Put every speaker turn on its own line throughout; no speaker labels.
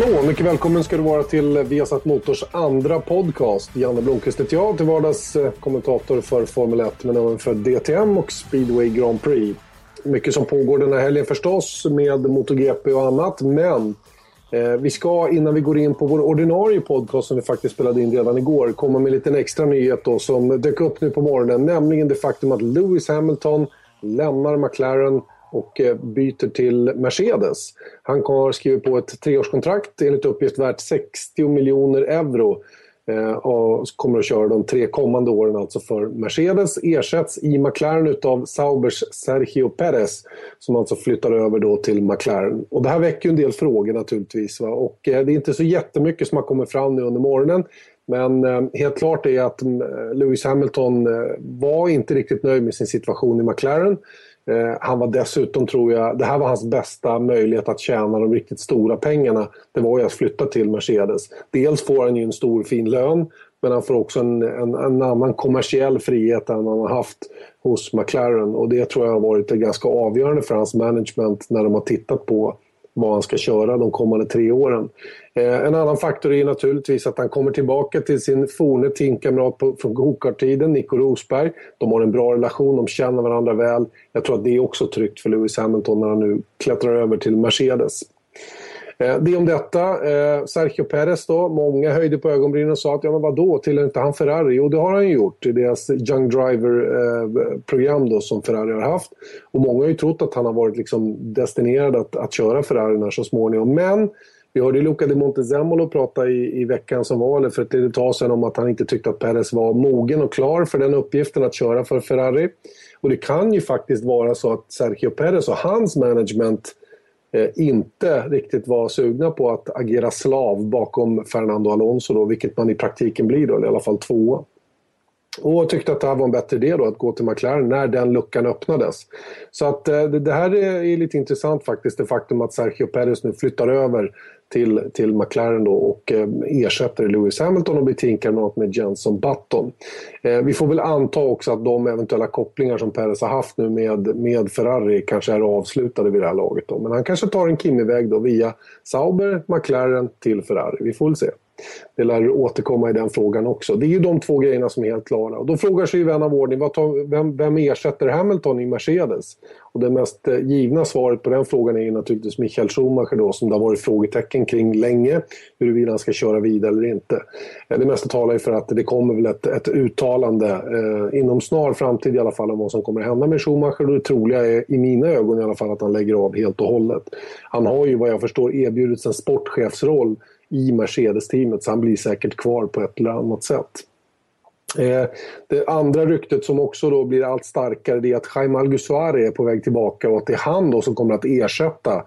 Hallå! Mycket välkommen ska du vara till Viasat Motors andra podcast. Janne Blomqvist heter jag, till vardags eh, kommentator för Formel 1 men även för DTM och Speedway Grand Prix. Mycket som pågår den här helgen förstås med MotoGP och annat, men eh, vi ska innan vi går in på vår ordinarie podcast som vi faktiskt spelade in redan igår komma med en liten extra nyhet då, som dök upp nu på morgonen, nämligen det faktum att Lewis Hamilton lämnar McLaren och eh, byter till Mercedes. Han har skrivit på ett treårskontrakt enligt uppgift värt 60 miljoner euro eh, och kommer att köra de tre kommande åren alltså för Mercedes. Ersätts i McLaren av Saubers Sergio Perez som alltså flyttar över då till McLaren. Och det här väcker ju en del frågor naturligtvis. Va? Och eh, det är inte så jättemycket som har kommit fram nu under morgonen. Men helt klart är att Lewis Hamilton var inte riktigt nöjd med sin situation i McLaren. Eh, han var dessutom, tror jag, det här var hans bästa möjlighet att tjäna de riktigt stora pengarna. Det var ju att flytta till Mercedes. Dels får han ju en stor fin lön, men han får också en, en, en annan kommersiell frihet än han har haft hos McLaren. Och det tror jag har varit ganska avgörande för hans management när de har tittat på vad han ska köra de kommande tre åren. Eh, en annan faktor är naturligtvis att han kommer tillbaka till sin forne teamkamrat från gokarttiden, Nico Rosberg. De har en bra relation, de känner varandra väl. Jag tror att det är också tryggt för Lewis Hamilton när han nu klättrar över till Mercedes. Eh, det om detta. Eh, Sergio Perez då, många höjde på ögonbrynen och sa att ja men vadå, tillhör inte han Ferrari? Jo det har han ju gjort i deras Young Driver-program eh, då som Ferrari har haft. Och många har ju trott att han har varit liksom destinerad att, att köra Ferrari så småningom. Men vi hörde Luca de Montezemolo prata i, i veckan som var, eller för ett litet tag sedan, om att han inte tyckte att Perez var mogen och klar för den uppgiften att köra för Ferrari. Och det kan ju faktiskt vara så att Sergio Perez och hans management Eh, inte riktigt var sugna på att agera slav bakom Fernando Alonso då, vilket man i praktiken blir då, eller i alla fall tvåa. Och tyckte att det här var en bättre idé då, att gå till McLaren när den luckan öppnades. Så att eh, det här är lite intressant faktiskt, det faktum att Sergio Perez nu flyttar över till, till McLaren då och eh, ersätter Lewis Hamilton och blir teamkamrat med Jenson Button. Eh, vi får väl anta också att de eventuella kopplingar som Perez har haft nu med, med Ferrari kanske är avslutade vid det här laget. Då. Men han kanske tar en Kimi-väg då via Sauber, McLaren till Ferrari. Vi får väl se. Det lär återkomma i den frågan också. Det är ju de två grejerna som är helt klara. Och då frågar sig vän av ordning, vem, vem ersätter Hamilton i Mercedes? Och det mest eh, givna svaret på den frågan är ju naturligtvis Michael Schumacher då, som det har varit frågetecken kring länge, huruvida han ska köra vidare eller inte. Eh, det mesta talar ju för att det kommer väl ett, ett uttalande eh, inom snar framtid i alla fall om vad som kommer hända med Schumacher och det troliga är i mina ögon i alla fall att han lägger av helt och hållet. Han har ju vad jag förstår erbjudits en sportchefsroll i Mercedes-teamet så han blir säkert kvar på ett eller annat sätt. Eh, det andra ryktet som också då blir allt starkare det är att Jaime Alguersuari är på väg tillbaka och att det är han då som kommer att ersätta,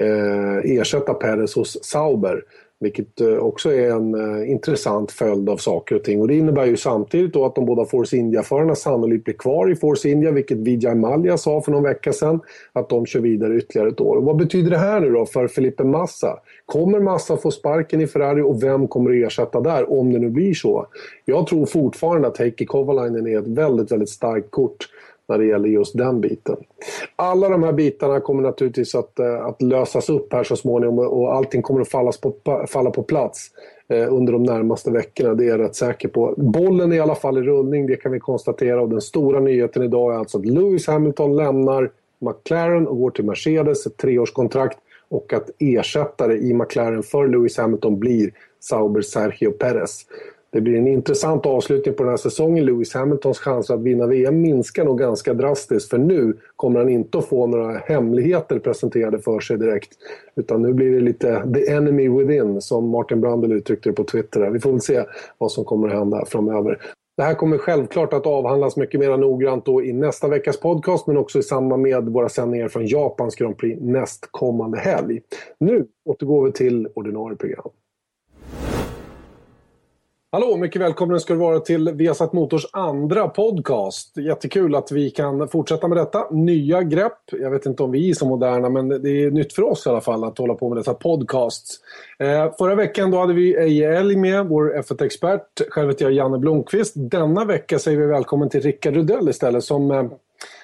eh, ersätta Perez hos Sauber. Vilket eh, också är en eh, intressant följd av saker och ting. Och det innebär ju samtidigt då att de båda Force India-förarna sannolikt blir kvar i Force India, vilket Vijay Malia sa för någon vecka sedan, att de kör vidare ytterligare ett år. Och vad betyder det här nu då för Felipe Massa? Kommer Massa få sparken i Ferrari och vem kommer att ersätta där, om det nu blir så? Jag tror fortfarande att Heikki Kovalainen är ett väldigt, väldigt starkt kort när det gäller just den biten. Alla de här bitarna kommer naturligtvis att, eh, att lösas upp här så småningom och allting kommer att fallas på, falla på plats eh, under de närmaste veckorna. Det är jag rätt säker på. Bollen är i alla fall i rullning, det kan vi konstatera. Och den stora nyheten idag är alltså att Lewis Hamilton lämnar McLaren och går till Mercedes, ett treårskontrakt. Och att ersättare i McLaren för Lewis Hamilton blir Sauber Sergio Perez. Det blir en intressant avslutning på den här säsongen. Lewis Hamiltons chanser att vinna VM minskar nog ganska drastiskt för nu kommer han inte att få några hemligheter presenterade för sig direkt. Utan nu blir det lite the enemy within som Martin Brandel uttryckte det på Twitter. Vi får väl se vad som kommer att hända framöver. Det här kommer självklart att avhandlas mycket mer noggrant då i nästa veckas podcast men också i samband med våra sändningar från Japans Grand Prix nästkommande helg. Nu återgår vi till ordinarie program. Hallå, mycket välkommen ska du vara till Viasat Motors andra podcast. Jättekul att vi kan fortsätta med detta. Nya grepp. Jag vet inte om vi är så moderna, men det är nytt för oss i alla fall att hålla på med dessa podcasts. Eh, förra veckan då hade vi Eje Elg med, vår F1-expert. Själv heter jag Janne Blomqvist. Denna vecka säger vi välkommen till Rickard Rudell istället som eh,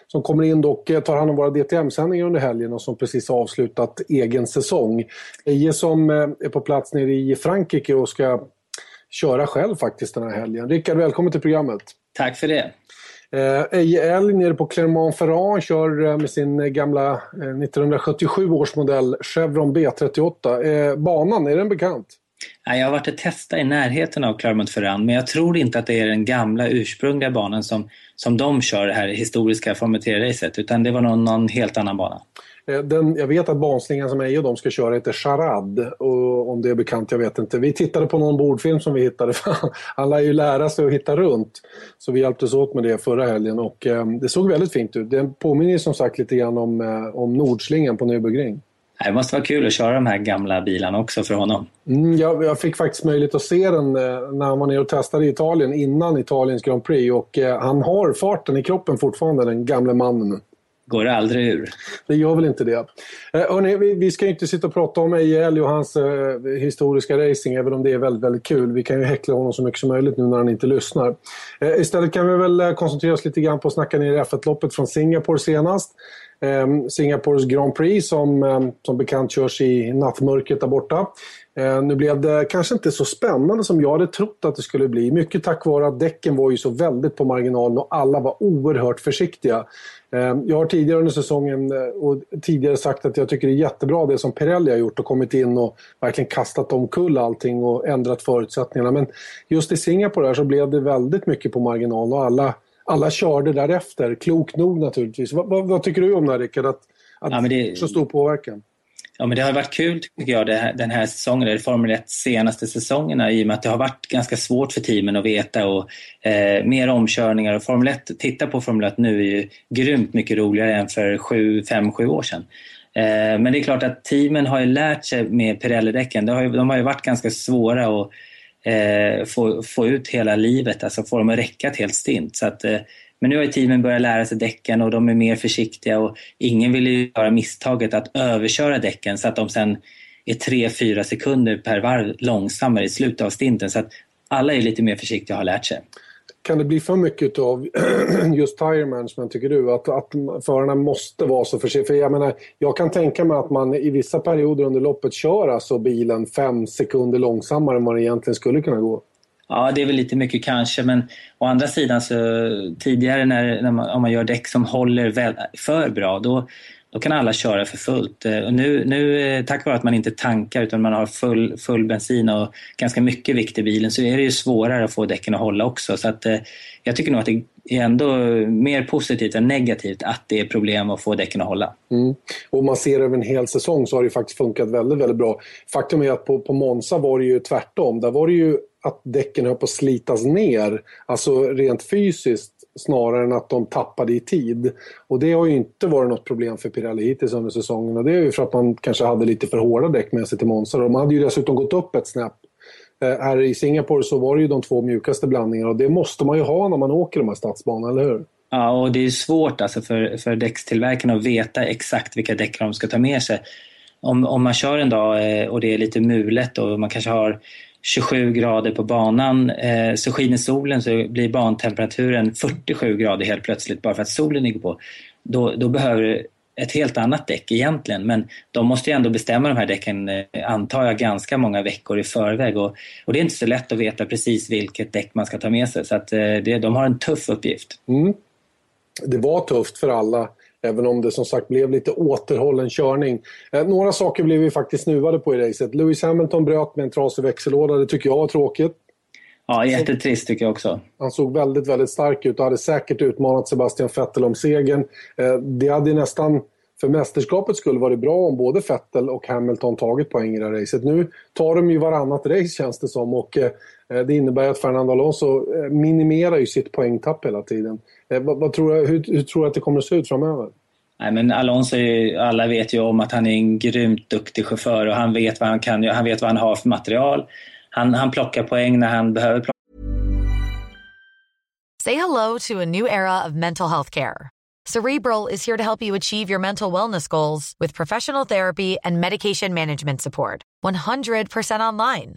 som kommer in och eh, tar hand om våra DTM-sändningar under helgen och som precis avslutat egen säsong. Eje som eh, är på plats nere i Frankrike och ska köra själv faktiskt den här helgen. Rickard, välkommen till programmet.
Tack för det.
Eje L nere på Clermont-Ferrand kör med sin gamla 1977 års modell Chevron B38. Banan, är den bekant?
Jag har varit och testat i närheten av Clermont-Ferrand men jag tror inte att det är den gamla ursprungliga banan som, som de kör det här historiska Formel 3-racet utan det var någon, någon helt annan bana.
Den, jag vet att banslingan som Eje och de ska köra heter Charad. Och om det är bekant, jag vet inte. Vi tittade på någon bordfilm som vi hittade. Han lär ju lära sig att hitta runt. Så vi hjälptes åt med det förra helgen och eh, det såg väldigt fint ut. Det påminner som sagt lite grann om, eh, om Nordslingan på Nürburgring.
Det måste vara kul att köra de här gamla bilarna också för honom.
Mm, jag, jag, fick faktiskt möjlighet att se den eh, när han var nere och testade i Italien innan Italiens Grand Prix och eh, han har farten i kroppen fortfarande, den gamle mannen.
Går aldrig ur?
Det gör väl inte det. Eh, hörni, vi, vi ska inte sitta och prata om EJL och hans eh, historiska racing, även om det är väldigt, väldigt kul. Vi kan ju häckla honom så mycket som möjligt nu när han inte lyssnar. Eh, istället kan vi väl eh, koncentrera oss lite grann på att snacka ner F1-loppet från Singapore senast. Eh, Singapores Grand Prix som eh, som bekant körs i nattmörkret där borta. Eh, nu blev det kanske inte så spännande som jag hade trott att det skulle bli. Mycket tack vare att däcken var ju så väldigt på marginalen och alla var oerhört försiktiga. Jag har tidigare under säsongen och tidigare sagt att jag tycker det är jättebra det som Pirelli har gjort och kommit in och verkligen kastat omkull allting och ändrat förutsättningarna. Men just i Singapore så blev det väldigt mycket på marginal och alla alla körde därefter, klokt nog naturligtvis. Vad, vad, vad tycker du om det här Rickard, att, att ja, det, så stor påverkan?
Ja, men det har varit kul tycker jag här, den här säsongen, eller Formel 1 senaste säsongerna i och med att det har varit ganska svårt för teamen att veta och eh, mer omkörningar och Formel 1, titta på Formel 1 nu är ju grymt mycket roligare än för 5-7 år sedan. Eh, men det är klart att teamen har ju lärt sig med Pirelli-däcken, de, de har ju varit ganska svåra att eh, få, få ut hela livet, alltså få dem att räcka ett helt stint. Så att, eh, men nu har ju teamen börjat lära sig däcken och de är mer försiktiga och ingen vill ju göra misstaget att överköra däcken så att de sen är 3-4 sekunder per varv långsammare i slutet av stinten. Så att alla är lite mer försiktiga och har lärt sig.
Kan det bli för mycket av just tire management tycker du? Att, att förarna måste vara så försiktiga? För jag, menar, jag kan tänka mig att man i vissa perioder under loppet kör alltså bilen fem sekunder långsammare än vad det egentligen skulle kunna gå.
Ja, det är väl lite mycket kanske, men å andra sidan så tidigare när, när man, om man gör däck som håller väl, för bra, då, då kan alla köra för fullt. Eh, och nu, nu, eh, tack vare att man inte tankar utan man har full, full bensin och ganska mycket vikt i bilen så är det ju svårare att få däcken att hålla också. Så att, eh, jag tycker nog att det är ändå mer positivt än negativt att det är problem att få däcken att hålla.
Mm. Och man ser över en hel säsong så har det faktiskt funkat väldigt, väldigt bra. Faktum är att på, på Monza var det ju tvärtom. Där var det ju att däcken höll på att slitas ner, alltså rent fysiskt snarare än att de tappade i tid. Och det har ju inte varit något problem för Pirelli hittills under säsongen och det är ju för att man kanske hade lite för hårda däck med sig till Monza. De hade ju dessutom gått upp ett snäpp. Eh, här i Singapore så var det ju de två mjukaste blandningarna och det måste man ju ha när man åker de här stadsbanorna, eller hur?
Ja, och det är svårt alltså för, för däckstillverkarna att veta exakt vilka däck de ska ta med sig. Om, om man kör en dag eh, och det är lite mulet och man kanske har 27 grader på banan eh, så skiner solen så blir bantemperaturen 47 grader helt plötsligt bara för att solen ligger på. Då, då behöver du ett helt annat däck egentligen men de måste ju ändå bestämma de här däcken eh, antar jag ganska många veckor i förväg och, och det är inte så lätt att veta precis vilket däck man ska ta med sig så att eh, det, de har en tuff uppgift.
Mm. Det var tufft för alla Även om det som sagt blev lite återhållen körning. Eh, några saker blev vi faktiskt snuvade på i racet. Lewis Hamilton bröt med en trasig växellåda. Det tycker jag var tråkigt.
Ja, jättetrist tycker jag också.
Han såg väldigt, väldigt stark ut och hade säkert utmanat Sebastian Vettel om segern. Eh, det hade nästan, för mästerskapets skull, varit bra om både Vettel och Hamilton tagit poäng i det här racet. Nu tar de ju varannat race känns det som och eh, det innebär att Fernando Alonso minimerar ju sitt poängtapp hela tiden. Vad, vad tror du, hur, hur tror du att det kommer att se ut framöver?
Nej, men Alonso, alla vet ju om att han är en grymt duktig chaufför och han vet vad han kan, han vet vad han har för material. Han, han plockar poäng när han behöver plocka.
Say hello to a new era of mental health care. Cerebral is here to help you achieve your mental wellness goals with professional therapy and medication management support. 100% online.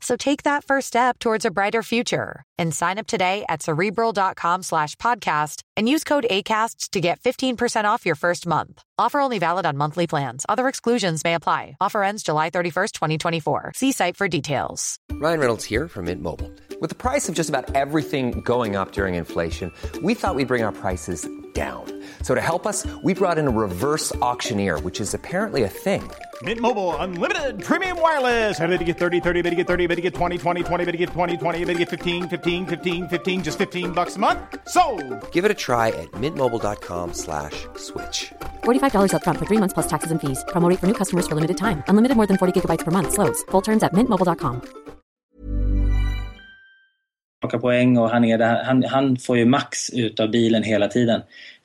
So take that first step towards a brighter future and sign up today at cerebral.com slash podcast and use code ACasts to get 15% off your first month. Offer only valid on monthly plans. Other exclusions may apply. Offer ends July 31st, 2024. See site for details.
Ryan Reynolds here from Mint Mobile. With the price of just about everything going up during inflation, we thought we'd bring our prices down. So to help us, we brought in a reverse auctioneer, which is apparently a thing.
Mint Mobile unlimited premium wireless. Ready to get 30, 30, bit to get 30, bit to get 20, 20, 20, bit to get 20, 20, bit to get 15, 15, 15, 15 just 15 bucks a month. So,
Give it a try at mintmobile.com/switch. slash
$45 up front for three months plus taxes and fees. Promo rate for new customers for limited time. Unlimited more than 40 gigabytes per month. Slows. Full terms at mintmobile.com.
plocka poäng och han, är där, han, han får ju max ut av bilen hela tiden.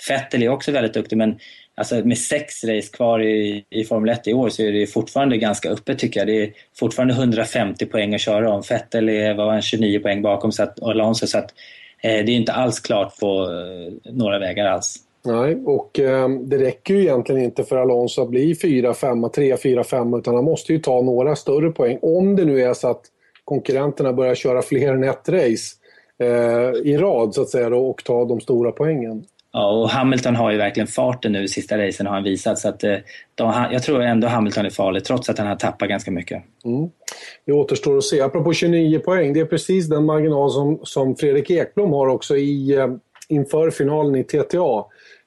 Vettel är också väldigt duktig men alltså med sex race kvar i, i Formel 1 i år så är det fortfarande ganska öppet tycker jag. Det är fortfarande 150 poäng att köra om. Vettel är vad var han, 29 poäng bakom så att, och Alonso så att eh, det är inte alls klart på eh, några vägar alls.
Nej, och eh, det räcker ju egentligen inte för Alonso att bli 4-5, 3-4-5 utan han måste ju ta några större poäng. Om det nu är så att konkurrenterna börjar köra fler än ett race eh, i rad så att säga då, och ta de stora poängen.
Ja, och Hamilton har ju verkligen farten nu sista racen har han visat så att eh, de, jag tror ändå Hamilton är farlig trots att han har tappat ganska mycket.
Mm. Det återstår att se. Apropå 29 poäng, det är precis den marginal som, som Fredrik Ekblom har också i, eh, inför finalen i TTA.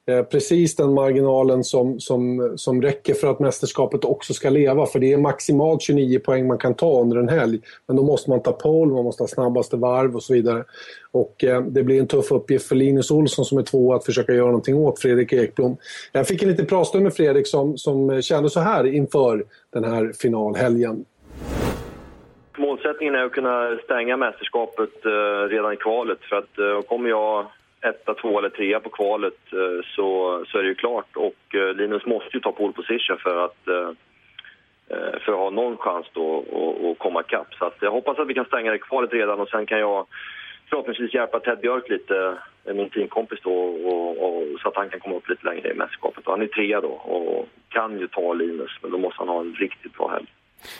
Eh, precis den marginalen som, som, som räcker för att mästerskapet också ska leva. För det är maximalt 29 poäng man kan ta under en helg. Men då måste man ta pole, man måste ha snabbaste varv och så vidare. Och eh, det blir en tuff uppgift för Linus Olsson som är två att försöka göra någonting åt Fredrik Ekblom. Jag fick en liten pratstund med Fredrik som, som kände så här inför den här finalhelgen.
Målsättningen är att kunna stänga mästerskapet eh, redan i kvalet. För att eh, kommer jag etta, två eller trea på kvalet eh, så, så är det ju klart. Och eh, Linus måste ju ta pole position för att, eh, för att ha någon chans då att komma ikapp. Så att jag hoppas att vi kan stänga det kvalet redan och sen kan jag förhoppningsvis hjälpa Ted Björk lite, min teamkompis då, och, och, så att han kan komma upp lite längre i mästerskapet. Han är trea då och kan ju ta Linus, men då måste han ha en riktigt bra helg.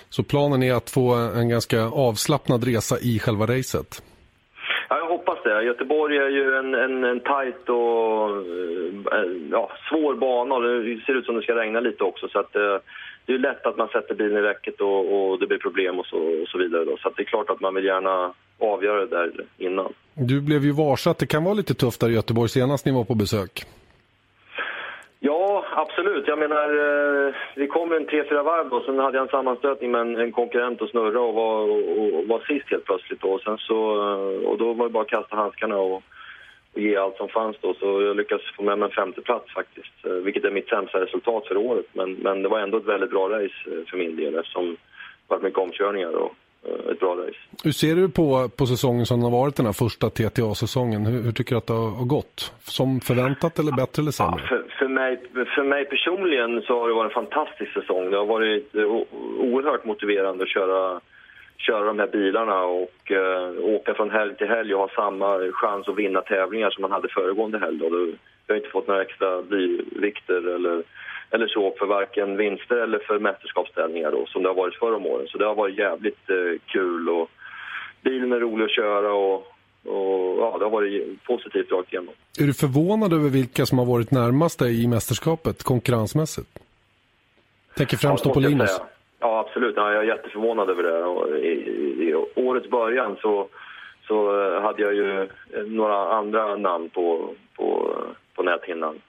Så planen är att få en ganska avslappnad resa i själva racet?
Ja, jag hoppas det. Göteborg är ju en, en, en tajt och eh, eh, ja, svår bana. Det ser ut som det ska regna lite också. Så att, eh, det är lätt att man sätter bilen i räcket och, och det blir problem och så, och så vidare. Då. Så det är klart att man vill gärna avgöra det där innan.
Du blev ju varse att det kan vara lite tufft där i Göteborg senast ni var på besök.
Ja, absolut. Jag menar, eh, vi kom en tre, fyra varv då. Sen hade jag en sammanstötning med en, en konkurrent och snurra och var, och, och var sist helt plötsligt. Då. Och, sen så, eh, och då var det bara att kasta handskarna och, och ge allt som fanns då. Så jag lyckades få med mig en femteplats faktiskt. Eh, vilket är mitt sämsta resultat för året. Men, men det var ändå ett väldigt bra race för min del eftersom det var mycket omkörningar och ett bra race.
Hur ser du på, på säsongen som har varit den här första TTA-säsongen? Hur, hur, tycker du att det har gått? Som förväntat eller bättre eller sämre?
Ja, för, för, mig, för mig personligen så har det varit en fantastisk säsong. Det har varit oerhört motiverande att köra, köra de här bilarna och uh, åka från helg till helg och ha samma chans att vinna tävlingar som man hade föregående helg. Då. Jag har inte fått några extra blyvikter eller eller så för varken vinster eller för mästerskapsställningar då, som det har varit förr om åren. Så det har varit jävligt eh, kul och bilen är rolig att köra och, och ja, det har varit positivt rakt igenom.
Är du förvånad över vilka som har varit närmast dig i mästerskapet konkurrensmässigt? Tänker främst ja, på Linus.
Ja, absolut. Ja, jag är jätteförvånad över det. Och i, i, i årets början så, så eh, hade jag ju några andra namn på, på, på näthinnan.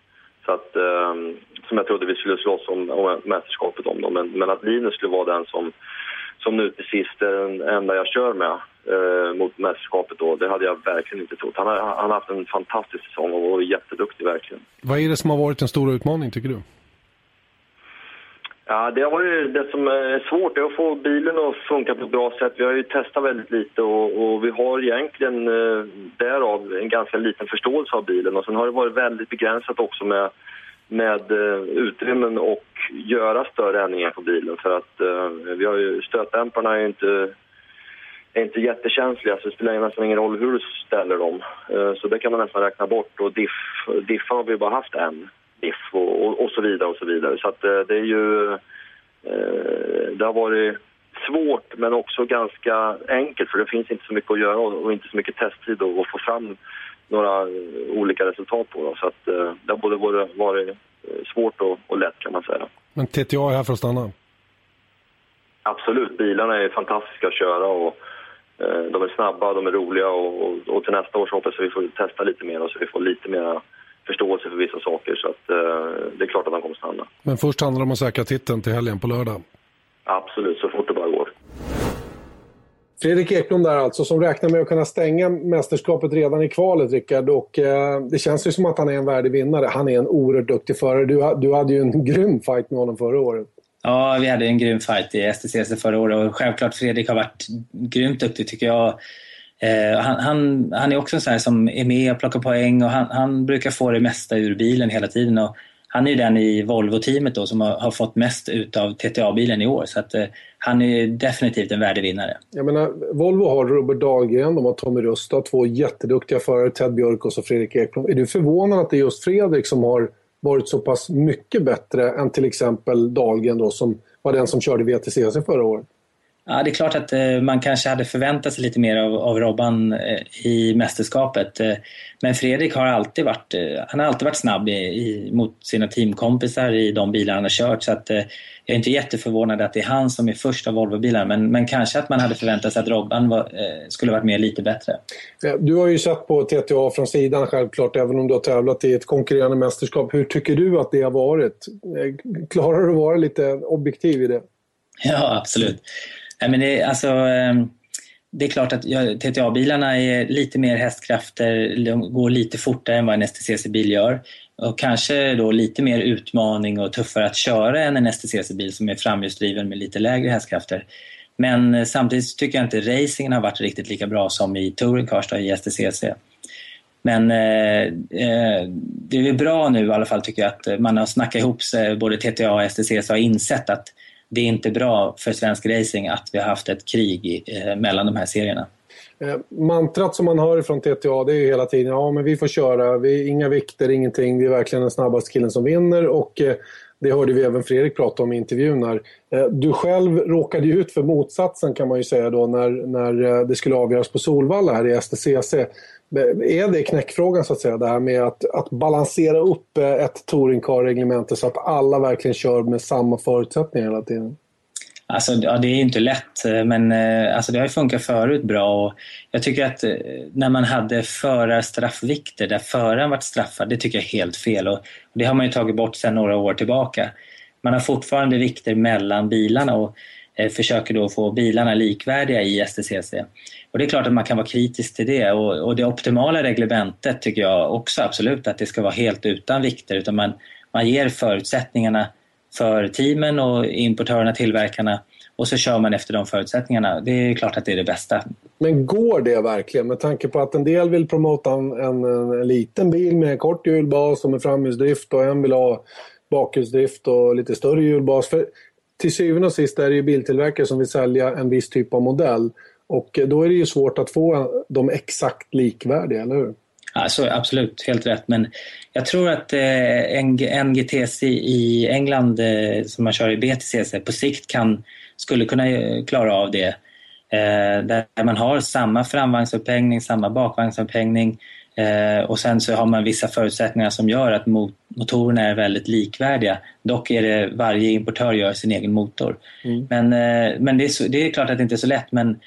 Så att, ehm, som jag trodde vi skulle slåss om, om mästerskapet om. Dem. Men, men att Linus skulle vara den som, som nu till sist är den enda jag kör med eh, mot mästerskapet då, det hade jag verkligen inte trott. Han har, han har haft en fantastisk säsong och varit jätteduktig verkligen.
Vad är det som har varit en stor utmaning tycker du?
Ja, det har ju, det som är svårt, är att få bilen att funka på ett bra sätt. Vi har ju testat väldigt lite och, och vi har egentligen eh, därav en ganska liten förståelse av bilen. Och sen har det varit väldigt begränsat också med med eh, utrymmen och göra större ändringar på bilen. För att eh, vi har ju, stötdämparna är ju inte, är inte jättekänsliga så det spelar nästan ingen roll hur du ställer dem. Eh, så det kan man nästan räkna bort och diff, diffar har vi bara haft en diff och, och, och, så vidare och så vidare. Så att eh, det är ju... Eh, det har varit svårt men också ganska enkelt för det finns inte så mycket att göra och inte så mycket testtid att få fram några olika resultat på. Då. Så att, eh, det har både varit, varit svårt och, och, lätt kan man säga.
Men TTA är här för att stanna?
Absolut, bilarna är fantastiska att köra och eh, de är snabba, de är roliga och, och, och, till nästa år så hoppas jag vi får testa lite mer och så vi får lite mer förståelse för vissa saker så att eh, det är klart att de kommer stanna.
Men först handlar det om att säkra titeln till helgen på lördag?
Absolut, så fort det bara går.
Fredrik Ekblom där alltså, som räknar med att kunna stänga mästerskapet redan i kvalet, Rickard. Och, eh, det känns ju som att han är en värdig vinnare. Han är en oerhört duktig förare. Du, du hade ju en grym fight med honom förra året.
Ja, vi hade en grym fight i STCC förra året och självklart Fredrik har varit grymt duktig tycker jag. Eh, han, han, han, är också en sån här som är med och plockar poäng och han, han brukar få det mesta ur bilen hela tiden. Och han är ju den i Volvo-teamet då som har, har, fått mest ut av TTA-bilen i år. Så att, eh, han är definitivt en värdig vinnare.
Jag menar, Volvo har Robert Dahlgren, de har Tommy Rusta, två jätteduktiga förare, Ted Björk och så Fredrik Ekblom. Är du förvånad att det är just Fredrik som har varit så pass mycket bättre än till exempel Dahlgren då, som var den som körde VTCC förra året?
Ja, det är klart att eh, man kanske hade förväntat sig lite mer av, av Robban eh, i mästerskapet. Eh, men Fredrik har alltid varit, han har alltid varit snabb i, i, mot sina teamkompisar i de bilar han har kört. Så att, jag är inte jätteförvånad att det är han som är först av Volvo-bilar. Men, men kanske att man hade förväntat sig att Robban var, skulle varit med lite bättre.
Du har ju sett på TTA från sidan självklart, även om du har tävlat i ett konkurrerande mästerskap. Hur tycker du att det har varit? Klarar du att vara lite objektiv i det?
Ja, absolut. Nej, men det, alltså, ehm, det är klart att TTA-bilarna är lite mer hästkrafter, de går lite fortare än vad en STCC-bil gör. Och kanske då lite mer utmaning och tuffare att köra än en STCC-bil som är framhjulsdriven med lite lägre hästkrafter. Men eh, samtidigt tycker jag inte racingen har varit riktigt lika bra som i Touring Cars i STCC. Men eh, eh, det är bra nu i alla fall tycker jag att man har snackat ihop sig, både TTA och STCC har insett att det är inte bra för svensk racing att vi har haft ett krig i, eh, mellan de här serierna.
Eh, mantrat som man hör från TTA det är ju hela tiden ja men vi får köra, vi, inga vikter, ingenting, vi är verkligen den snabbaste killen som vinner och eh, det hörde vi även Fredrik prata om i intervjun här. Eh, du själv råkade ju ut för motsatsen kan man ju säga då när, när eh, det skulle avgöras på Solvalla här i STCC. Är det knäckfrågan så att säga, det här med att, att balansera upp eh, ett touringcar-reglemente så att alla verkligen kör med samma förutsättningar hela tiden?
Alltså, ja, det är inte lätt, eh, men eh, alltså, det har ju funkat förut bra. Och jag tycker att när man hade förarstraffvikter där föraren varit straffad, det tycker jag är helt fel. Och det har man ju tagit bort sedan några år tillbaka. Man har fortfarande vikter mellan bilarna och Eh, försöker då få bilarna likvärdiga i STCC. Och det är klart att man kan vara kritisk till det och, och det optimala reglementet tycker jag också absolut att det ska vara helt utan vikter utan man, man ger förutsättningarna för teamen och importörerna, tillverkarna och så kör man efter de förutsättningarna. Det är klart att det är det bästa.
Men går det verkligen med tanke på att en del vill promota en, en, en liten bil med kort hjulbas och med framhjulsdrift och en vill ha bakhjulsdrift och lite större hjulbas. För till syvende och sist är det ju biltillverkare som vill sälja en viss typ av modell. Och eh, då är det ju svårt att få dem exakt likvärdiga, eller hur?
Alltså, absolut, helt rätt. Men jag tror att eh, NGTC i England eh, som man kör i BTCC på sikt kan, skulle kunna eh, klara av det. Eh, där man har samma framvagnsupphängning, samma bakvagnsupphängning eh, och sen så har man vissa förutsättningar som gör att mot motorerna är väldigt likvärdiga. Dock är det varje importör gör sin egen motor. Mm. Men, eh, men det, är så, det är klart att det inte är så lätt men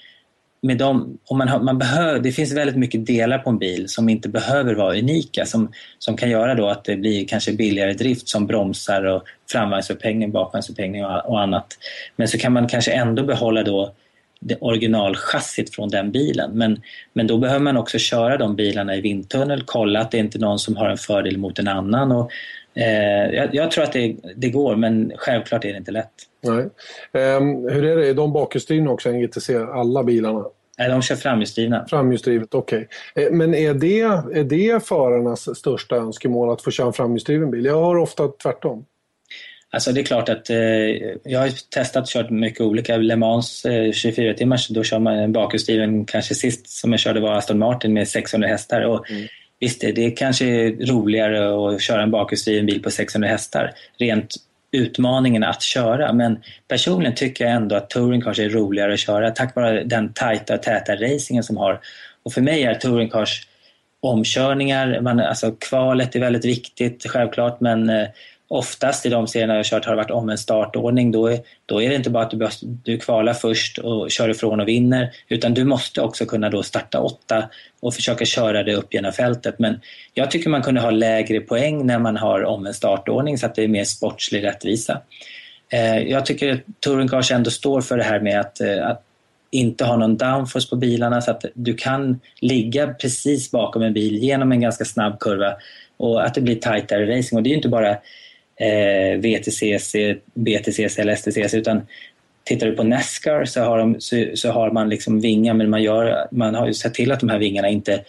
med dem, om man, har, man behöver, det finns väldigt mycket delar på en bil som inte behöver vara unika som, som kan göra då att det blir kanske billigare drift som bromsar och framvagnsupphängning, bakvagnsupphängning och, och annat. Men så kan man kanske ändå behålla då det originalchassit från den bilen. Men, men då behöver man också köra de bilarna i vindtunnel, kolla att det inte är någon som har en fördel mot en annan. Och, eh, jag, jag, tror att det, det går, men självklart är det inte lätt.
Nej. Um, hur är det, är de bakhjulsdrivna också, NGTC, alla bilarna?
Nej, de kör framhjulsdrivna.
Framhjulsdrivet, okej. Okay. Eh, men är det, är det förarnas största önskemål att få köra en framhjulsdriven bil? Jag hör ofta tvärtom.
Alltså det är klart att eh, jag har testat och kört mycket olika. Le Mans eh, 24 timmars, då kör man en bakhjulsdriven. Kanske sist som jag körde var Aston Martin med 600 hästar. Och mm. Visst, det, det kanske är roligare att köra en bakhjulsdriven bil på 600 hästar. Rent utmaningen att köra. Men personligen tycker jag ändå att touring kanske är roligare att köra tack vare den tajta och täta racingen som har. Och för mig är touring cars omkörningar, man, alltså kvalet är väldigt viktigt självklart men eh, oftast i de serierna jag kört har det varit om en startordning. Då är, då är det inte bara att du, du kvalar först och kör ifrån och vinner utan du måste också kunna då starta åtta och försöka köra det upp genom fältet. Men jag tycker man kunde ha lägre poäng när man har om en startordning så att det är mer sportslig rättvisa. Eh, jag tycker att Touring Cars ändå står för det här med att, eh, att inte ha någon downforce på bilarna så att du kan ligga precis bakom en bil genom en ganska snabb kurva och att det blir tajtare racing. Och det är ju inte bara eh, VTCC, BTCC eller STCC utan tittar du på Nascar så har, de, så, så, har man liksom vingar men man, gör, man har ju sett till att de här vingarna inte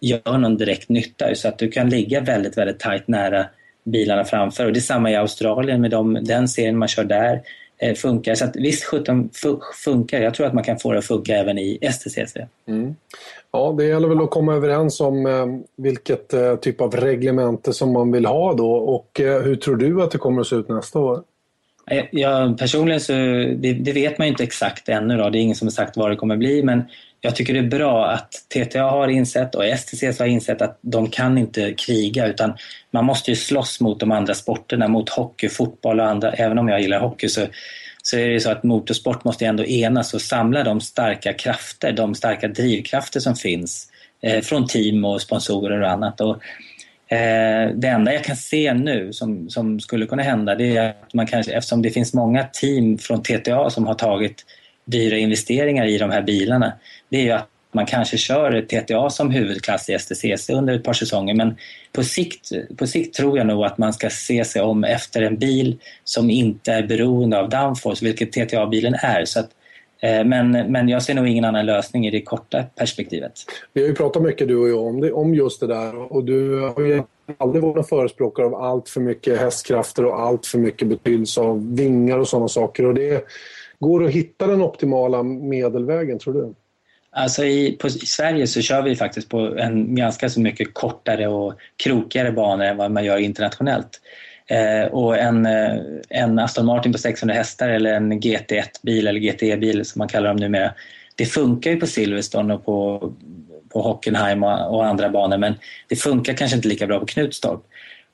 gör någon direkt nytta så att du kan ligga väldigt, väldigt tajt nära bilarna framför. Och det är samma i Australien med dem, den serien man kör där eh, funkar. Så att visst 17 funkar. Jag tror att man kan få det att funka även i STCC. Mm.
Ja, det gäller väl att komma överens om eh, vilket eh, typ av reglemente som man vill ha då och eh, hur tror du att det kommer att se ut nästa år?
Eh, ja, personligen så det, det vet man ju inte exakt ännu. Då. Det är ingen som har sagt vad det kommer bli men jag tycker det är bra att TTA har insett och STCC har insett att de kan inte kriga utan man måste ju slåss mot de andra sporterna, mot hockey, fotboll och andra. Även om jag gillar hockey så så är det så att motorsport måste ändå enas och samla de starka krafter, de starka drivkrafter som finns eh, från team och sponsorer och annat. Och, eh, det enda jag kan se nu som, som skulle kunna hända det är att man kanske, eftersom det finns många team från TTA som har tagit dyra investeringar i de här bilarna, det är ju att man kanske kör TTA som huvudklass i STCC under ett par säsonger men på sikt, på sikt tror jag nog att man ska se sig om efter en bil som inte är beroende av downforce, vilket TTA-bilen är. Så att, eh, men, men jag ser nog ingen annan lösning i det korta perspektivet.
Vi har ju pratat mycket du och jag om, det, om just det där och du har ju aldrig varit någon förespråkare av allt för mycket hästkrafter och allt för mycket betydelse av vingar och sådana saker. Och det går att hitta den optimala medelvägen, tror du?
Alltså i, på, i Sverige så kör vi faktiskt på en ganska så mycket kortare och krokigare banor än vad man gör internationellt. Eh, och en, eh, en Aston Martin på 600 hästar eller en GT1-bil eller GTE-bil som man kallar dem numera. Det funkar ju på Silverstone och på, på Hockenheim och, och andra banor men det funkar kanske inte lika bra på Knutstorp.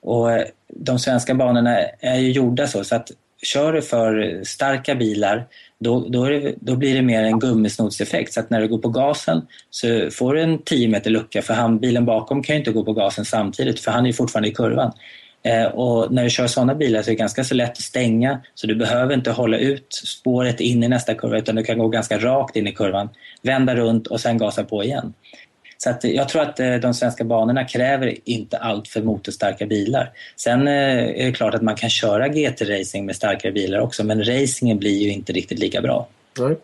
Och eh, de svenska banorna är ju gjorda så, så att kör du för starka bilar då, då, det, då, blir det mer en gummisnodseffekt. Så att när du går på gasen så får du en 10 meter lucka för han, bilen bakom kan ju inte gå på gasen samtidigt för han är fortfarande i kurvan. Eh, och när du kör sådana bilar så är det ganska så lätt att stänga så du behöver inte hålla ut spåret in i nästa kurva utan du kan gå ganska rakt in i kurvan, vända runt och sen gasa på igen. Så att jag tror att eh, de svenska banorna kräver inte allt för motorstarka bilar. Sen eh, är det klart att man kan köra GT-racing med starkare bilar också men racingen blir ju inte riktigt lika bra.
Nej.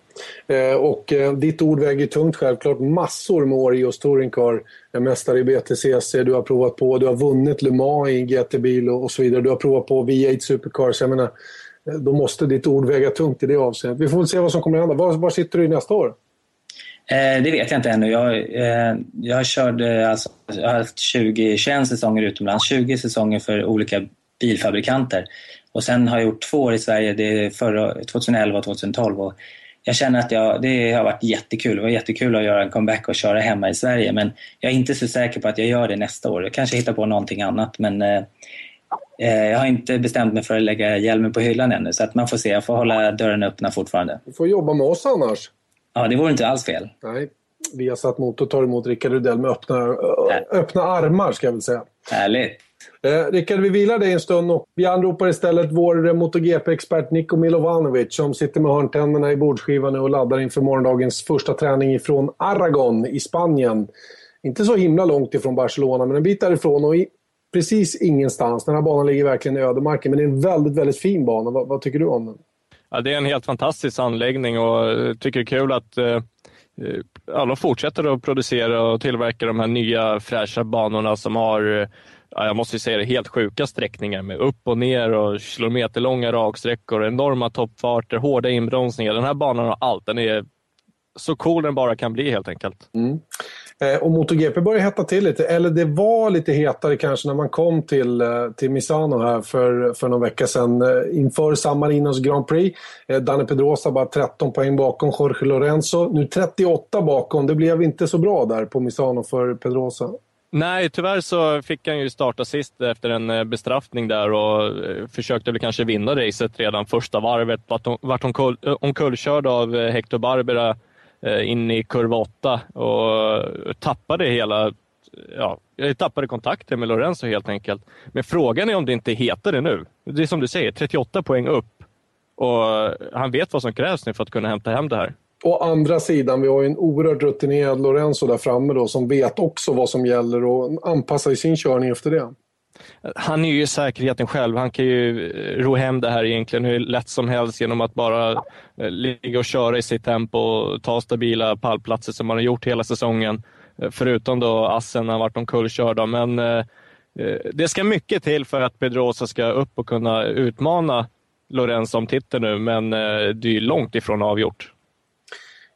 Eh, och ditt ord väger tungt självklart. Massor med år i just Touringcar. Mästare i BTCC, du har provat på, du har vunnit Le Mans i GT-bil och så vidare. Du har provat på V8 Supercars. Jag menar, då måste ditt ord väga tungt i det avseendet. Vi får väl se vad som kommer att hända. Var, var sitter du i nästa år?
Eh, det vet jag inte ännu. Jag, eh, jag körde eh, alltså, jag har haft 20, 21 säsonger utomlands, 20 säsonger för olika bilfabrikanter. Och sen har jag gjort två år i Sverige, det är förra, 2011 och 2012. Och jag känner att jag, det har varit jättekul. Det var jättekul att göra en comeback och köra hemma i Sverige. Men jag är inte så säker på att jag gör det nästa år. Jag kanske hittar på någonting annat. Men eh, eh jag har inte bestämt mig för att lägga hjälmen på hyllan ännu. Så att man får se. Jag får hålla dörren öppna fortfarande.
Du får jobba med oss annars.
Ja, det vore inte alls fel.
Nej. Vi har satt Motor tar emot Rickard Rudell med öppna, öppna armar, ska jag väl säga.
Härligt.
Eh, Rickard, vi vilar dig en stund och vi anropar istället vår MotoGP-expert Niko Milovanovic som sitter med hörntänderna i bordsskivan och laddar inför morgondagens första träning ifrån Aragon i Spanien. Inte så himla långt ifrån Barcelona, men en bit därifrån och i, precis ingenstans. Den här banan ligger verkligen i ödemarken, men det är en väldigt, väldigt fin bana. Vad, vad tycker du om den?
Ja, det är en helt fantastisk anläggning och jag tycker det är kul att eh, eh, ja, de fortsätter att producera och tillverka de här nya fräscha banorna som har ja, jag måste säga det, helt sjuka sträckningar med upp och ner och kilometerlånga raksträckor, enorma toppfarter, hårda inbromsningar. Den här banan har allt. Den är så cool den bara kan bli helt enkelt.
Mm. Eh, och MotoGP börjar hetta till lite, eller det var lite hetare kanske när man kom till, eh, till Misano här för, för någon vecka sedan eh, inför San Marinos Grand Prix. Danne Pedrosa bara 13 poäng bakom Jorge Lorenzo. Nu 38 bakom, det blev inte så bra där på Misano för Pedrosa.
Nej, tyvärr så fick han ju starta sist efter en bestraffning där och försökte väl kanske vinna racet redan första varvet. Vart omkullkörd av Hector Barbera Eh, in i kurva 8 och tappade hela ja, jag tappade kontakten med Lorenzo helt enkelt. Men frågan är om det inte heter det nu. Det är som du säger, 38 poäng upp. Och han vet vad som krävs nu för att kunna hämta hem det här.
Å andra sidan, vi har ju en oerhört rutinerad Lorenzo där framme då, som vet också vad som gäller och anpassar sin körning efter det.
Han är ju säkerheten själv. Han kan ju eh, ro hem det här egentligen hur lätt som helst genom att bara eh, ligga och köra i sitt tempo och ta stabila pallplatser som han har gjort hela säsongen. Eh, förutom då Assen han varit omkullkörd. Men det ska mycket till för att Pedrosa ska upp och kunna utmana Lorenzo om titeln nu, men det är långt ifrån avgjort.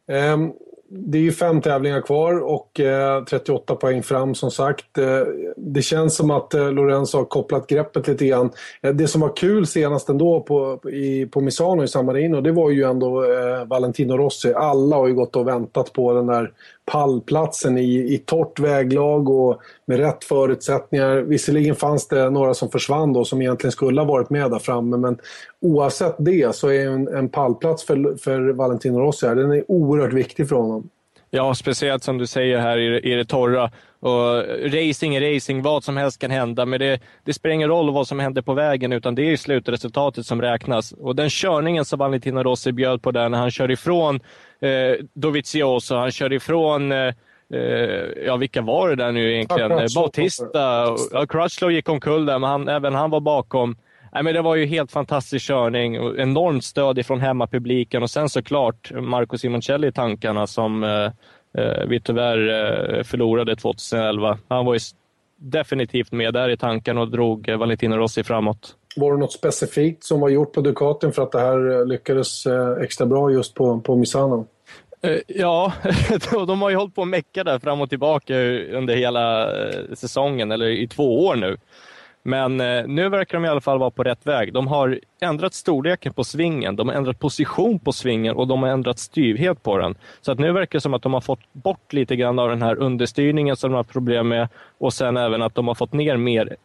Um det är ju fem tävlingar kvar och eh, 38 poäng fram som sagt. Eh, det känns som att eh, Lorenzo har kopplat greppet lite grann. Eh, det som var kul senast ändå på, i, på Misano i San Marino, det var ju ändå eh, Valentino Rossi. Alla har ju gått och väntat på den där pallplatsen i, i torrt väglag och med rätt förutsättningar. Visserligen fanns det några som försvann då som egentligen skulle ha varit med där framme men oavsett det så är en, en pallplats för, för Valentino Rossi här, den är oerhört viktig för honom.
Ja, speciellt som du säger här i, i det torra. Och racing är racing, vad som helst kan hända, men det, det spelar ingen roll vad som händer på vägen, utan det är slutresultatet som räknas. Och den körningen som Valentino Rossi bjöd på där när han kör ifrån eh, Dovizioso, han kör ifrån eh, eh ja, vilka var det där nu egentligen? Ja, Bautista. Ja, Crutchlow gick omkull där, men han, även han var bakom. Nej, men det var ju helt fantastisk körning enormt stöd ifrån hemmapubliken och sen såklart Marco Simoncelli i tankarna som eh, eh vi tyvärr eh, förlorade 2011. Han var ju definitivt med där i tanken och drog eh, Valentino Rossi framåt.
Var det något specifikt som var gjort på Ducatin för att det här lyckades extra bra just på, på Misano?
Eh, ja, de har ju hållit på att mecka där fram och tillbaka under hela eh, säsongen, eller i två år nu. Men eh, nu verkar de i alla fall vara på rätt väg. De har ändrat storleken på svingen, de har ändrat position på svingen och de har ändrat styvhet på den. Så att nu verkar det som att de har fått bort lite grann av den här understyrningen som de har problem med och sen även att de har fått ner mer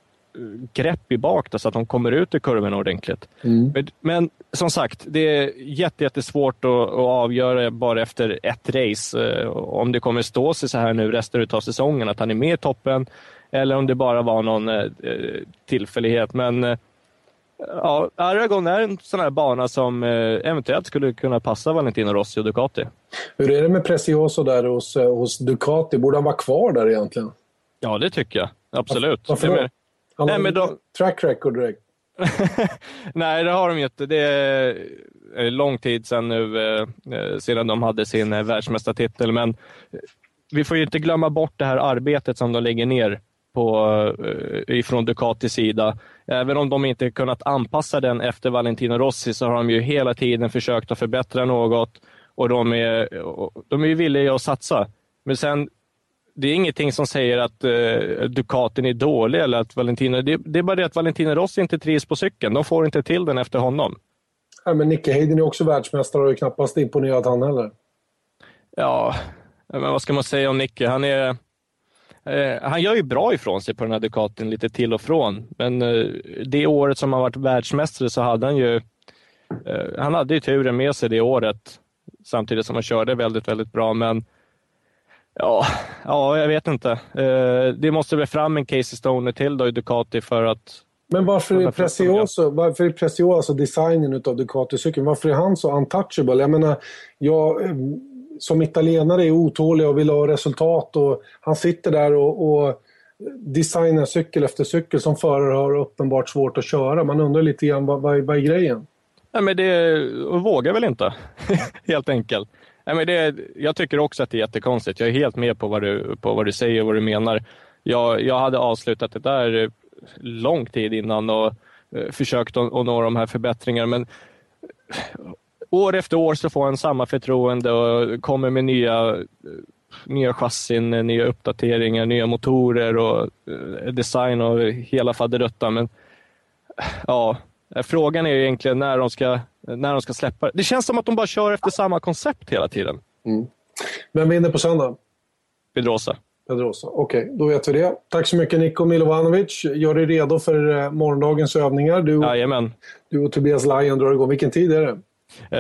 grepp i bak då, så att de kommer ut i kurvorna ordentligt. Mm. Men, men, som sagt, det är jättesvårt att, att avgöra bara efter ett race eh, om det kommer stå sig så här nu resten av säsongen, att han är med i toppen eller om det bara var någon eh, tillfällighet. Men eh, ja, Aragon är en sån här bana som eh, eventuellt skulle kunna passa Valentino Rossi och Ducati.
Hur är det med Precioso där hos, eh, hos Ducati? Borde han vara kvar där egentligen?
Ja, det tycker jag. Absolut.
Varför då? Han har Nej, då... track record direkt.
Nej, det har de ju inte. Det är lång tid sedan nu, eh, sedan de hade sin eh, världsmästartitel. Men vi får ju inte glömma bort det här arbetet som de lägger ner på, eh, ifrån Ducatis sida. Även om de inte kunnat anpassa den efter Valentino Rossi så har de ju hela tiden försökt att förbättra något och de är, de är villiga att satsa. Men sen, det är ingenting som säger att uh, Ducatin är dålig eller att Valentino, det, det, är bara det att Valentino Rossi inte trivs på cykeln. De får inte till den efter honom.
Ja, men Nicke Hayden är också världsmästare och är knappast imponerat han heller.
Ja, men vad ska man säga om Nicke? Han är Eh, han gör ju bra ifrån sig på den här Ducatin lite till och från, men eh, det året som han varit världsmästare så hade han ju eh, han hade ju turen med sig det året samtidigt som han körde väldigt, väldigt bra. Men ja, ja jag vet inte. det måste väl fram en Casey Stoner till då i Ducati för att
men varför är Precioso, varför är Precioso designen av Ducati-cykeln, varför är han så untouchable? Jag menar, jag, som italienare är otålig och vill ha resultat och han sitter där och, och designar cykel efter cykel som förare har uppenbart svårt att köra. Man undrar lite grann vad, vad, vad är grejen?
Nej, men det vågar väl inte, helt enkelt. Nej, men det, jag tycker också att det är jättekonstigt. Jag är helt med på vad du, på vad du säger och vad du menar. Jag, jag hade avslutat det där eh, lång tid innan och eh, försökt att, att nå de här förbättringarna. Men eh, år efter år så får han samma förtroende och kommer med nya, eh, nya chassin, nya uppdateringar, nya motorer och eh, design och hela faderuttan. Men ja, frågan är egentligen när de ska, när de ska släppa det. känns som att de bara kör efter samma koncept hela tiden.
Mm. Vem vinner på söndag?
Pedrosa.
Pedrosa. Okej, okay, då vet vi det. Tack så mycket Niko Milovanovic. Gör dig redo för eh, morgondagens övningar. Du,
Jajamän.
du och Tobias Lajen drar igång. Vilken tid är det?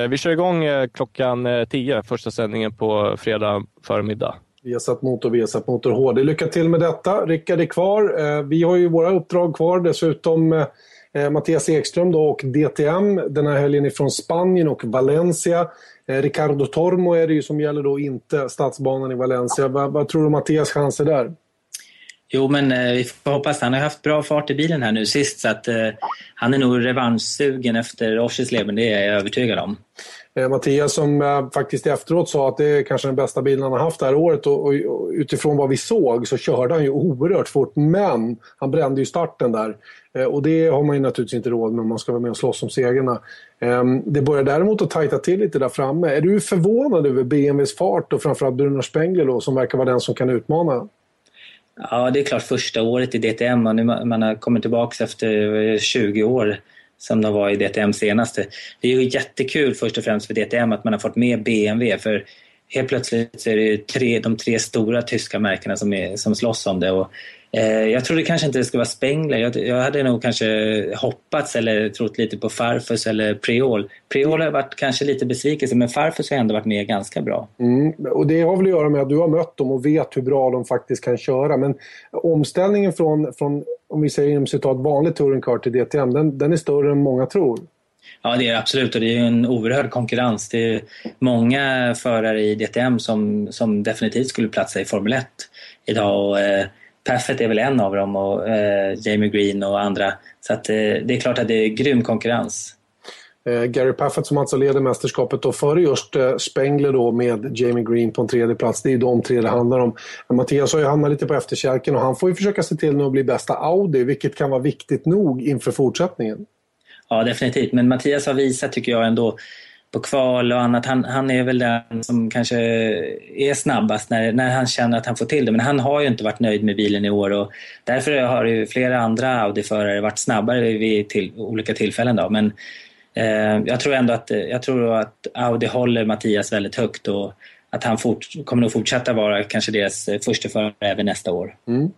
Eh, vi kör igång eh, klockan 10, första sändningen på fredag förmiddag.
Viasat Motor, Viasat Motor HD. Lycka till med detta. Rickard är kvar. Vi har ju våra uppdrag kvar. Dessutom Mattias Ekström då och DTM den här helgen ifrån Spanien och Valencia. Eh, Ricardo Tormo är det ju som gäller då inte stadsbanan i Valencia. Vad, vad tror du Mattias chanser där?
Jo, men eh, vi får hoppas. Han har haft bra fart i bilen här nu sist så att eh, han är nog revanschsugen efter Oschersleben, det är jag övertygad om.
Eh, Mattias som eh, faktiskt efteråt sa att det är kanske den bästa bilen han har haft det här året och, och, och, utifrån vad vi såg så körde han ju oerhört fort men han brände ju starten där. Eh, och det har man ju naturligtvis inte råd med om man ska vara med och slåss om segrarna. Ehm, det börjar däremot att tajta till lite där framme. Är du förvånad över BMWs fart och framförallt Bruno Spengler då, som verkar vara den som kan utmana?
Ja, det är klart första året i DTM och nu man har kommit tillbaka efter eh, 20 år som de var i DTM senaste. Det är ju jättekul först och främst för DTM att man har fått med BMW för helt plötsligt så är det tre, de tre stora tyska märkena som, är, som slåss om det. Och jag trodde kanske inte det skulle vara Spengler. Jag, jag, hade nog kanske hoppats eller trott lite på Farfus eller Priol. Priol har varit kanske lite besvikelse men Farfus har ändå varit med ganska bra.
Mm, och det har väl att göra med att du har mött dem och vet hur bra de faktiskt kan köra. Men omställningen från, från om vi säger inom citat vanlig touring car till DTM, den, den är större än många tror.
Ja, det är absolut och det är en oerhörd konkurrens. Det är många förare i DTM som, som definitivt skulle platsa i Formel 1 idag. Och, eh, Paffett är väl en av dem och eh, Jamie Green och andra. Så att, eh, det är klart att det är grym konkurrens.
Eh, Gary Paffett som alltså leder mästerskapet då före just eh, Spengler då med Jamie Green på en tredje plats. Det är ju de tre det handlar om. Mattias har ju hamnat lite på efterkälken och han får ju försöka se till nu att bli bästa Audi, vilket kan vara viktigt nog inför fortsättningen.
Ja, definitivt. Men Mattias har visat, tycker jag, ändå på kval och annat. Han, han är väl den som kanske är snabbast när, när han känner att han får till det. Men han har ju inte varit nöjd med bilen i år och därför har ju flera andra Audi-förare varit snabbare vid till, olika tillfällen. Då. Men eh, jag tror ändå att, jag tror att Audi håller Mattias väldigt högt och att han fort, kommer att fortsätta vara kanske deras första förare även nästa år.
Mm.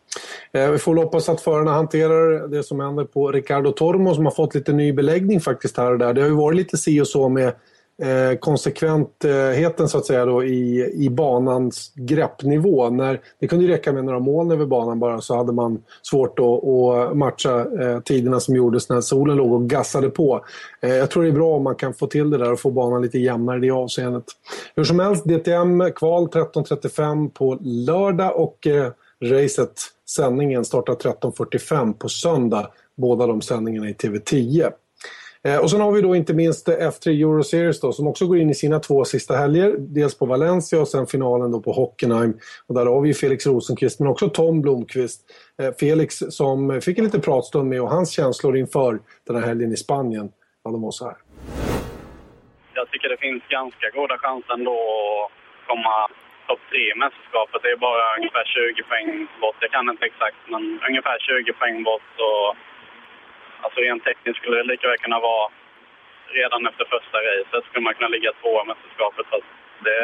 Eh, vi får hoppas att förarna hanterar det som händer på Ricardo Tormo som har fått lite ny beläggning faktiskt här och där. Det har ju varit lite si och så med eh, konsekventheten så att säga då i, i banans greppnivå. När, det kunde ju räcka med några moln över banan bara så hade man svårt att, att matcha eh, tiderna som gjordes när solen låg och gassade på. Eh, jag tror det är bra om man kan få till det där och få banan lite jämnare i det avseendet. Hur som helst, DTM kval 13.35 på lördag och eh, racet, sändningen startar 13.45 på söndag. Båda de sändningarna i TV10. Eh, och sen har vi då inte minst eh, F3 Euro Series då, som också går in i sina två sista helger. Dels på Valencia och sen finalen då på Hockenheim. Och där har vi Felix Rosenqvist men också Tom Blomqvist. Eh, Felix som fick en liten pratstund med och hans känslor inför den här helgen i Spanien. Ja, de var så här.
Jag tycker det finns ganska goda chanser ändå att komma topp tre i mästerskapet. Det är bara ungefär 20 poäng bort. Jag kan inte exakt, men ungefär 20 poäng bort. Och Alltså rent tekniskt skulle det lika väl kunna vara redan efter första racet skulle man kunna ligga tvåa i mästerskapet. Fast det,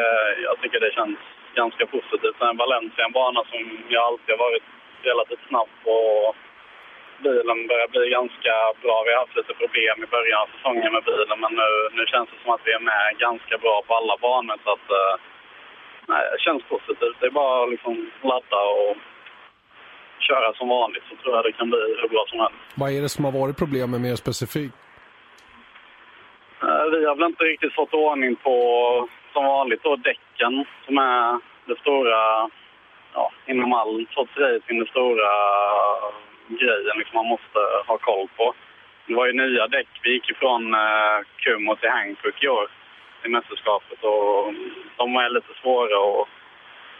jag tycker det känns ganska positivt. Sen Valencia en bana som jag alltid har varit relativt snabb på. Bilen börjar bli ganska bra. Vi har haft lite problem i början av säsongen med bilen men nu, nu känns det som att vi är med ganska bra på alla banor. Så att, eh, nej, det känns positivt. Det är bara att liksom ladda och köra som vanligt så tror jag det kan bli hur bra som helst.
Vad är det som har varit problemet mer specifikt?
Eh, vi har väl inte riktigt fått ordning på, som vanligt, då, däcken som är det stora, ja, inom all sorts racing, det stora grejen liksom man måste ha koll på. Det var ju nya däck. Vi gick ifrån eh, Kumho till Hankook i år. i mästerskapet och de är lite svåra att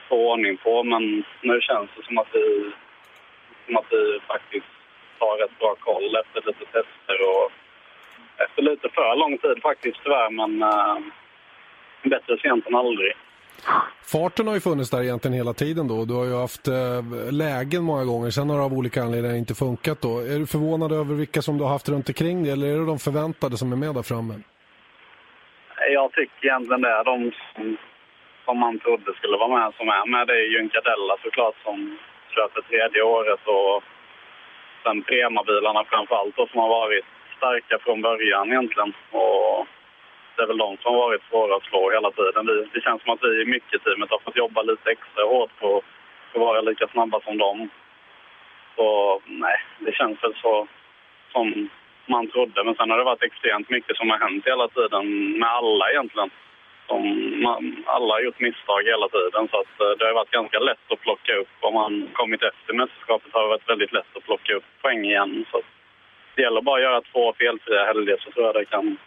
få ordning på. Men nu känns det som att vi, som att vi faktiskt har rätt bra koll efter lite tester och efter lite för lång tid faktiskt tyvärr. Men äh, bättre sent än aldrig.
Farten har ju funnits där egentligen hela tiden då. Du har ju haft eh, lägen många gånger. Sen har det av olika anledningar inte funkat då. Är du förvånad över vilka som du har haft runt omkring dig eller är det de förväntade som är med där framme?
Jag tycker egentligen det är de som, som man trodde skulle vara med som är med. Det är Junkadella såklart som kör för tredje året och sen Prema-bilarna framförallt då, som har varit starka från början egentligen. Och det är väl de som har varit svåra att slå hela tiden. Vi, det känns som att vi i mycket-teamet har fått jobba lite extra hårt på att vara lika snabba som dem. Så nej, det känns väl så som man trodde. Men sen har det varit extremt mycket som har hänt hela tiden med alla egentligen. Som man, alla har gjort misstag hela tiden så att eh, det har varit ganska lätt att plocka upp. Om man kommit efter mästerskapet har det varit väldigt lätt att plocka upp poäng igen. Så det gäller bara att göra två felfria helger så tror jag det kan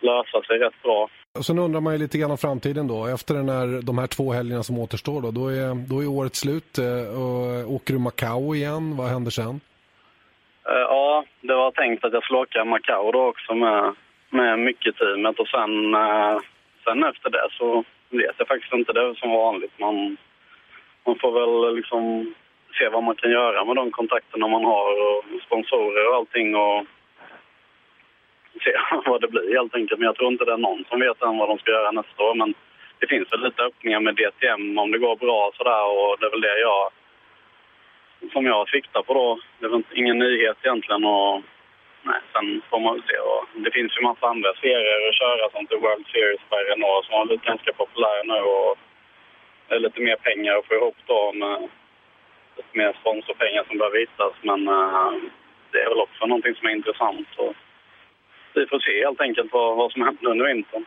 lösa sig rätt bra.
Och sen undrar man ju lite grann om framtiden då. Efter den här, de här två helgerna som återstår då, då är, då är året slut. Eh, och åker du Macau igen? Vad händer sen?
Uh, ja, det var tänkt att jag skulle åka Macau då också med, med mycket-teamet och sen, sen efter det så vet jag faktiskt inte. Det är som vanligt. Man, man får väl liksom se vad man kan göra med de kontakterna man har och sponsorer och allting och se vad det blir helt enkelt. Men jag tror inte det är någon som vet än vad de ska göra nästa år. Men det finns väl lite öppningar med DTM om det går bra sådär och det är väl det jag som jag siktar på då. Det är väl ingen nyhet egentligen och nej, sen får man se. Och det finns ju massa andra serier att köra som till World Series per Renault som har blivit ganska populära nu och det är lite mer pengar att få ihop då med lite mer sponsorpengar som behöver hittas. Men äh, det är väl också någonting som är intressant. Och vi får se helt enkelt vad, vad som händer under vintern.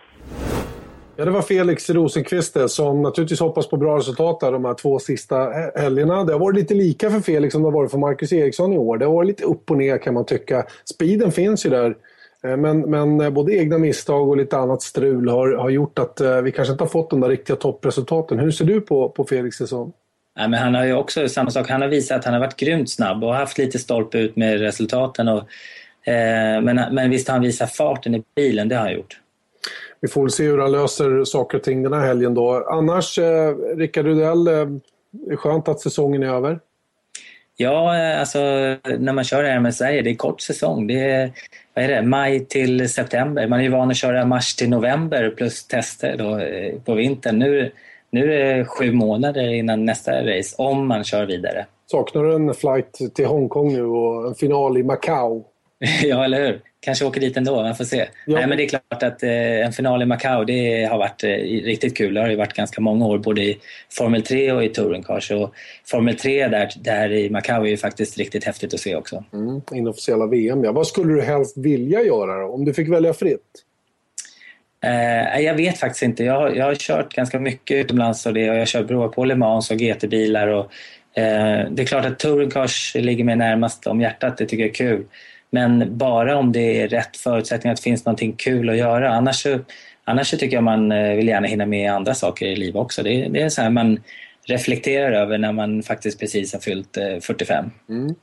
Ja, det var Felix Rosenqvist som naturligtvis hoppas på bra resultat där de här två sista helgerna. Det har varit lite lika för Felix som det har varit för Marcus Eriksson i år. Det har varit lite upp och ner kan man tycka. Speeden finns ju där. Eh, men, men eh, både egna misstag och lite annat strul har, har gjort att eh, vi kanske inte har fått de där riktiga toppresultaten. Hur ser du på, på Felix säsong?
Ja, men han har ju också samma sak. Han har visat att han har varit grymt snabb och haft lite stolpe ut med resultaten. Och Eh, men, men visst har han visat farten i bilen, det har han gjort.
Vi får väl se hur han löser saker och ting den här helgen då. Annars, eh, Rickard Rudell, eh, är skönt att säsongen är över?
Ja, eh, alltså när man kör här med Sverige, det är kort säsong. Det är, vad är det, maj till september. Man är ju van att köra mars till november plus tester då, på vintern. Nu, nu är det sju månader innan nästa race, om man kör vidare.
Saknar du en flight till Hongkong nu och en final i Macau?
ja, eller hur? Kanske åker dit ändå, man får se. Ja. Nej, men det är klart att eh, en final i Macau det har varit eh, riktigt kul. Det har ju varit ganska många år både i Formel 3 och i Touring Cars. Och Formel 3 där, där i Macau är ju faktiskt riktigt häftigt att se också.
Mm, inofficiella VM, ja. Vad skulle du helst vilja göra då, om du fick välja fritt?
Eh, jag vet faktiskt inte. Jag har, jag har kört ganska mycket utomlands och det. Och jag har kört provat på Le Mans och GT-bilar. Och, eh, det är klart att Touring Cars ligger mig närmast om hjärtat. Det tycker jag är kul. Men bara om det är rätt förutsättningar, att det finns någonting kul att göra. Annars, så, annars så tycker jag man eh, vill gärna hinna med andra saker i livet också. Det, det är så här man reflekterar över när man faktiskt precis har fyllt eh, 45. Mm.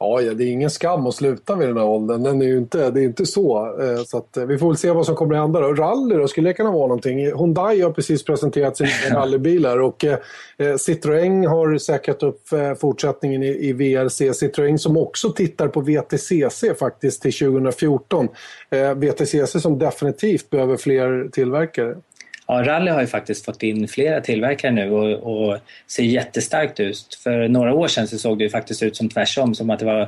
Ja, det är ingen skam att sluta vid den här åldern. Den är ju inte, det är inte så. Eh, så att, vi får väl se vad som kommer att hända. Då. Rally då, skulle det kunna vara någonting? Hyundai har precis presenterat sina rallybilar och eh, Citroën har säkrat upp eh, fortsättningen i, i VRC. Citroën som också tittar på VTCC faktiskt till 2014. Eh, VTCC som definitivt behöver fler tillverkare.
Ja, Rally har ju faktiskt fått in flera tillverkare nu och, och ser jättestarkt ut. För några år sedan så såg det ju faktiskt ut som tvärsom, som att det var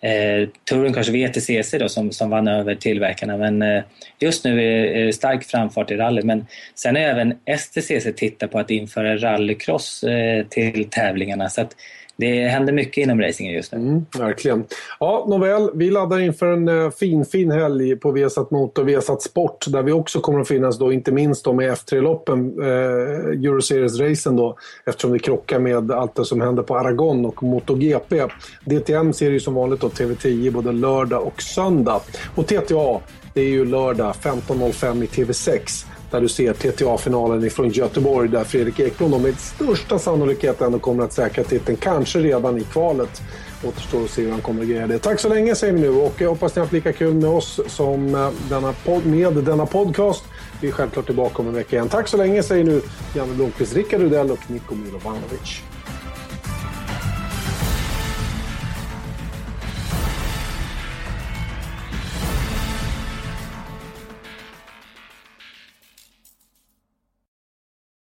eh, Touring kanske VTCC då som, som vann över tillverkarna. Men eh, just nu är det stark framfart i rally. Men sen har även STCC tittat på att införa rallycross eh, till tävlingarna. Så att det händer mycket inom racingen just nu.
Mm, verkligen. Ja, nåväl, vi laddar inför en uh, fin, fin helg på Viasat Motor och Viasat Sport där vi också kommer att finnas då, inte minst då med F3-loppen, uh, eh, Euro Series-racen då, eftersom det krockar med allt det som händer på Aragon och MotoGP. DTM ser ju som vanligt då TV10 både lördag och söndag. Och TTA, det är ju lördag 15.05 i TV6 där du ser TTA-finalen från Göteborg där Fredrik Ekblom med största sannolikhet ändå kommer att säkra titeln, kanske redan i kvalet. Återstår att se hur han kommer att greja det. Tack så länge säger vi nu och jag hoppas ni har haft lika kul med oss som eh, denna pod med denna podcast. Vi är självklart tillbaka om en vecka igen. Tack så länge säger nu Janne Blomqvist, Rickard Rudell och Niko Milovanovic.